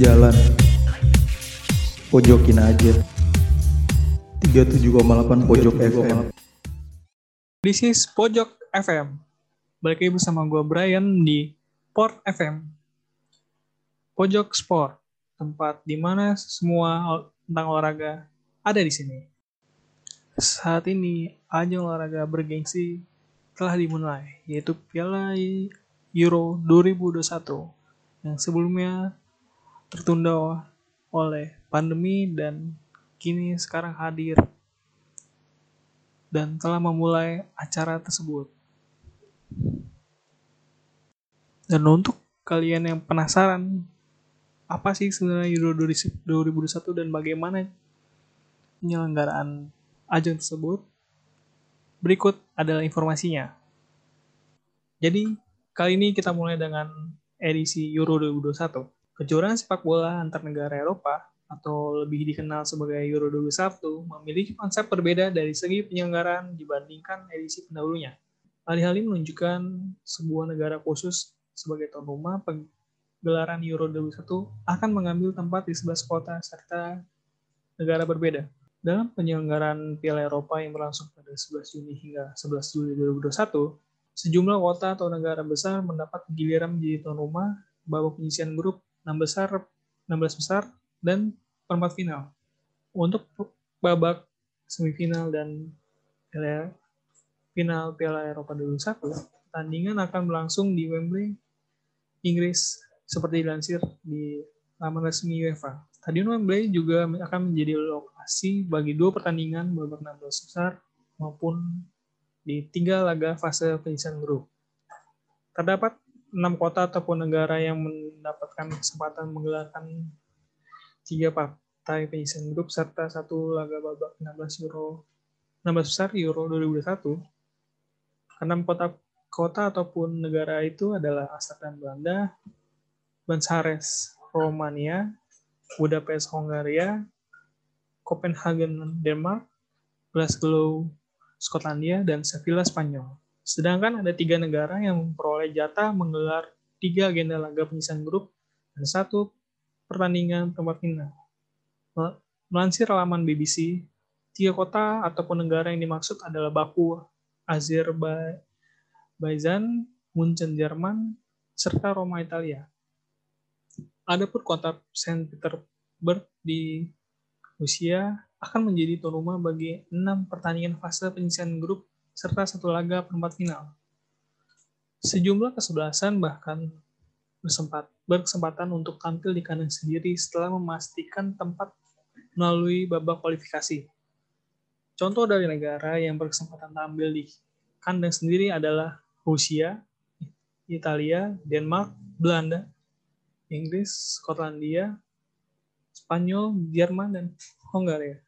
jalan pojokin aja 37,8 pojok FM This is Pojok FM. Balik lagi bersama gue Brian di Port FM. Pojok Sport, tempat di mana semua tentang olahraga ada di sini. Saat ini ajang olahraga bergengsi telah dimulai, yaitu Piala Euro 2021 yang sebelumnya tertunda oleh pandemi dan kini sekarang hadir dan telah memulai acara tersebut. Dan untuk kalian yang penasaran apa sih sebenarnya Euro 2021 dan bagaimana penyelenggaraan ajang tersebut, berikut adalah informasinya. Jadi, kali ini kita mulai dengan edisi Euro 2021. Kejuaraan sepak bola antar negara Eropa atau lebih dikenal sebagai Euro 2021 memiliki konsep berbeda dari segi penyelenggaraan dibandingkan edisi pendahulunya. Hal-hal ini menunjukkan sebuah negara khusus sebagai tuan rumah penggelaran Euro 2021 akan mengambil tempat di 11 kota serta negara berbeda. Dalam penyelenggaraan Piala Eropa yang berlangsung pada 11 Juni hingga 11 Juli 2021, sejumlah kota atau negara besar mendapat giliran menjadi tuan rumah babak penyisian grup 6 besar, 16 besar, dan perempat final. Untuk babak semifinal dan final Piala Eropa 2021, pertandingan akan berlangsung di Wembley, Inggris, seperti dilansir di laman resmi UEFA. Stadion Wembley juga akan menjadi lokasi bagi dua pertandingan babak 16 besar maupun di tiga laga fase penyisian grup. Terdapat enam kota ataupun negara yang mendapatkan kesempatan menggelarkan tiga partai penyisian grup serta satu laga babak 16 Euro 16 besar Euro 2021. Enam kota kota ataupun negara itu adalah Amsterdam Belanda, Bucharest Romania, Budapest Hongaria, Copenhagen Denmark, Glasgow Skotlandia, dan Sevilla Spanyol. Sedangkan ada tiga negara yang memperoleh jatah menggelar tiga agenda laga penyisian grup dan satu pertandingan perempat final. Melansir laman BBC, tiga kota ataupun negara yang dimaksud adalah Baku, Azerbaijan, Munchen, Jerman, serta Roma, Italia. Adapun kota Saint Petersburg di Rusia akan menjadi tuan rumah bagi enam pertandingan fase penyisian grup serta satu laga perempat final. Sejumlah kesebelasan bahkan bersempat, berkesempatan untuk tampil di kandang sendiri setelah memastikan tempat melalui babak kualifikasi. Contoh dari negara yang berkesempatan tampil di kandang sendiri adalah Rusia, Italia, Denmark, Belanda, Inggris, Skotlandia, Spanyol, Jerman, dan Hongaria.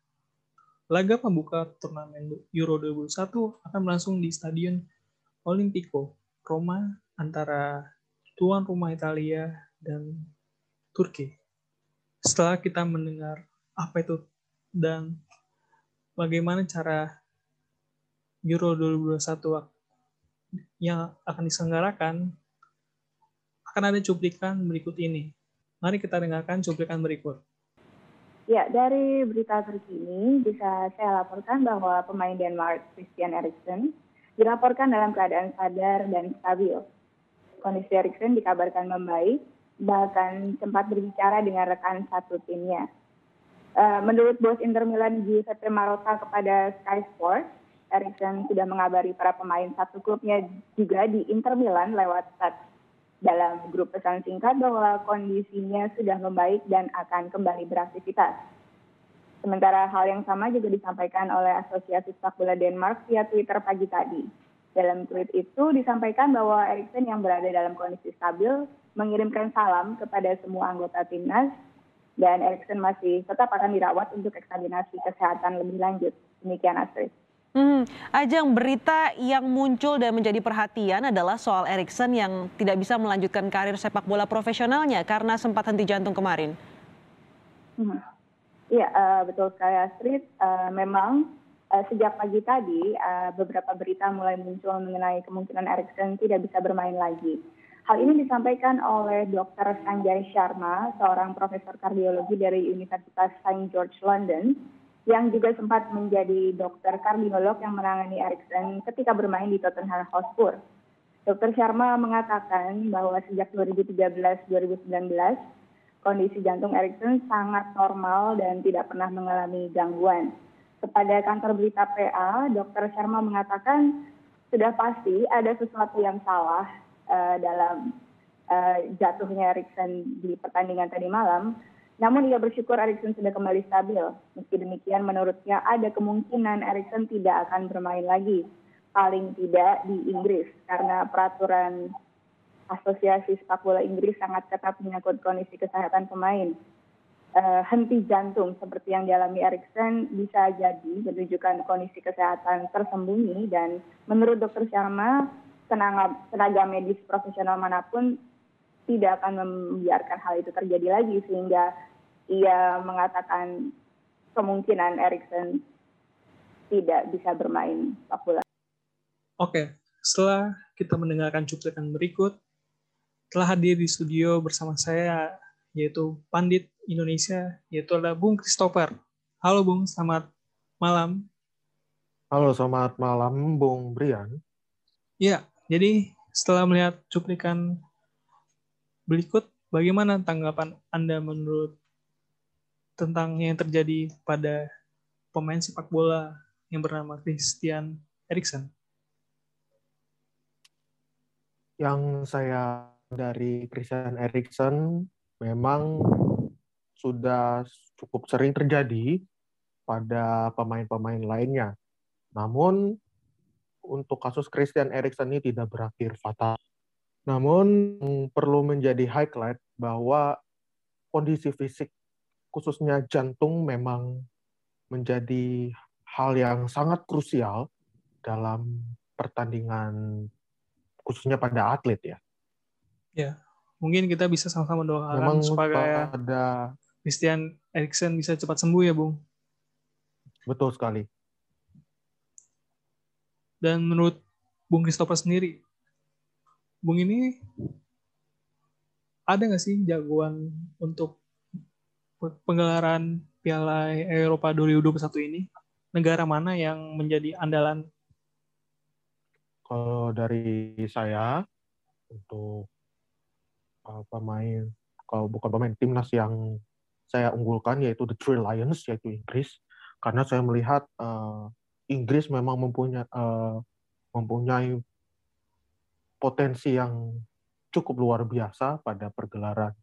Laga pembuka turnamen Euro 2021 akan berlangsung di Stadion Olimpico, Roma, antara tuan rumah Italia dan Turki. Setelah kita mendengar apa itu dan bagaimana cara Euro 2021 yang akan diselenggarakan, akan ada cuplikan berikut ini. Mari kita dengarkan cuplikan berikut. Ya, dari berita terkini bisa saya laporkan bahwa pemain Denmark Christian Eriksen dilaporkan dalam keadaan sadar dan stabil. Kondisi Eriksen dikabarkan membaik, bahkan sempat berbicara dengan rekan satu timnya. Uh, menurut bos Inter Milan Giuseppe Marotta kepada Sky Sports, Eriksen sudah mengabari para pemain satu klubnya juga di Inter Milan lewat dalam grup pesan singkat bahwa kondisinya sudah membaik dan akan kembali beraktivitas. Sementara hal yang sama juga disampaikan oleh Asosiasi Sepak Bola Denmark via Twitter pagi tadi. Dalam tweet itu disampaikan bahwa Eriksen yang berada dalam kondisi stabil mengirimkan salam kepada semua anggota timnas dan Eriksen masih tetap akan dirawat untuk eksaminasi kesehatan lebih lanjut. Demikian Astrid. Hmm, ajang berita yang muncul dan menjadi perhatian adalah soal Erikson yang tidak bisa melanjutkan karir sepak bola profesionalnya karena sempat henti jantung kemarin. Iya, hmm. uh, betul sekali Astrid. Uh, memang uh, sejak pagi tadi uh, beberapa berita mulai muncul mengenai kemungkinan Erikson tidak bisa bermain lagi. Hal ini disampaikan oleh Dr. Sanjay Sharma, seorang profesor kardiologi dari Universitas St. George London, yang juga sempat menjadi dokter kardiolog yang menangani Erikson ketika bermain di Tottenham Hotspur. Dr. Sharma mengatakan bahwa sejak 2013-2019, kondisi jantung Erikson sangat normal dan tidak pernah mengalami gangguan. Kepada kantor berita PA, Dr. Sharma mengatakan sudah pasti ada sesuatu yang salah uh, dalam uh, jatuhnya Erikson di pertandingan tadi malam. Namun ia bersyukur Erikson sudah kembali stabil. Meski demikian menurutnya ada kemungkinan Erikson tidak akan bermain lagi. Paling tidak di Inggris karena peraturan Asosiasi Sepak Bola Inggris sangat ketat menyangkut kondisi kesehatan pemain. Uh, henti jantung seperti yang dialami Erikson bisa jadi menunjukkan kondisi kesehatan tersembunyi dan menurut dokter Sharma tenaga, tenaga medis profesional mana pun tidak akan membiarkan hal itu terjadi lagi sehingga ia mengatakan kemungkinan Erikson tidak bisa bermain sepak bola. Oke, setelah kita mendengarkan cuplikan berikut, telah hadir di studio bersama saya yaitu Pandit Indonesia, yaitu adalah Bung Christopher. Halo Bung, selamat malam. Halo, selamat malam Bung Brian. Ya, jadi setelah melihat cuplikan berikut, bagaimana tanggapan Anda menurut tentang yang terjadi pada pemain sepak bola yang bernama Christian Eriksen? Yang saya dari Christian Eriksen memang sudah cukup sering terjadi pada pemain-pemain lainnya. Namun untuk kasus Christian Eriksen ini tidak berakhir fatal. Namun perlu menjadi highlight bahwa kondisi fisik khususnya jantung memang menjadi hal yang sangat krusial dalam pertandingan khususnya pada atlet ya. Ya, mungkin kita bisa sama-sama doakan memang supaya pada Christian Eriksen bisa cepat sembuh ya, Bung. Betul sekali. Dan menurut Bung Christopher sendiri, Bung ini ada nggak sih jagoan untuk penggelaran Piala Eropa 2021 ini? Negara mana yang menjadi andalan? Kalau dari saya untuk uh, pemain, kalau bukan pemain timnas yang saya unggulkan yaitu the Three Lions yaitu Inggris, karena saya melihat uh, Inggris memang mempunyai uh, mempunyai potensi yang cukup luar biasa pada pergelaran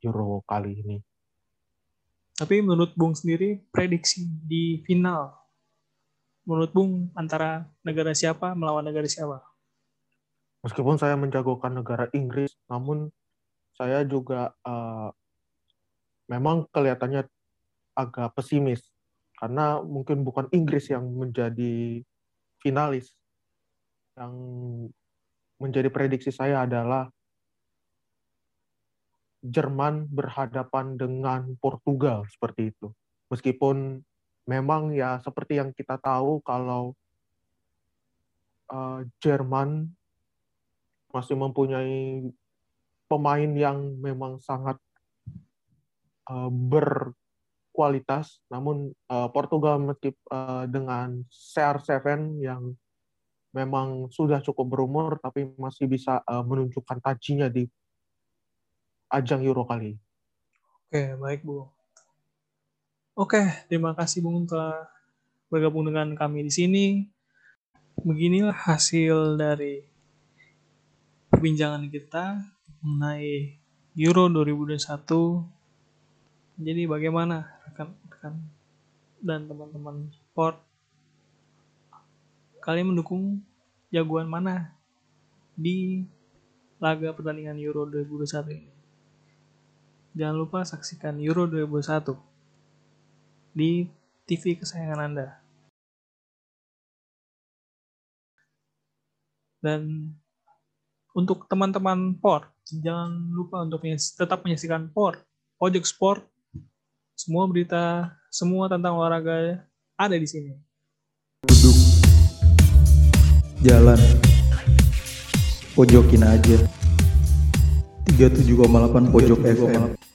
Euro kali ini. Tapi menurut Bung sendiri prediksi di final menurut Bung antara negara siapa melawan negara siapa? Meskipun saya menjagokan negara Inggris, namun saya juga uh, memang kelihatannya agak pesimis karena mungkin bukan Inggris yang menjadi finalis. Yang menjadi prediksi saya adalah Jerman berhadapan dengan Portugal seperti itu. Meskipun memang ya seperti yang kita tahu kalau uh, Jerman masih mempunyai pemain yang memang sangat uh, ber kualitas, namun uh, Portugal meski uh, dengan CR7 yang memang sudah cukup berumur tapi masih bisa uh, menunjukkan tajinya di ajang Euro kali. Oke, baik Bu. Oke, terima kasih Bung telah bergabung dengan kami di sini. Beginilah hasil dari perbincangan kita mengenai Euro 2021 jadi bagaimana rekan-rekan dan teman-teman sport? Kalian mendukung jagoan mana di laga pertandingan Euro 2021 ini? Jangan lupa saksikan Euro 2021 di TV kesayangan Anda. Dan untuk teman-teman POR, jangan lupa untuk tetap menyaksikan POR, Pojok Sport semua berita, semua tentang olahraga ada di sini. Duduk, jalan. Pojokin aja. 37,8 pojok FM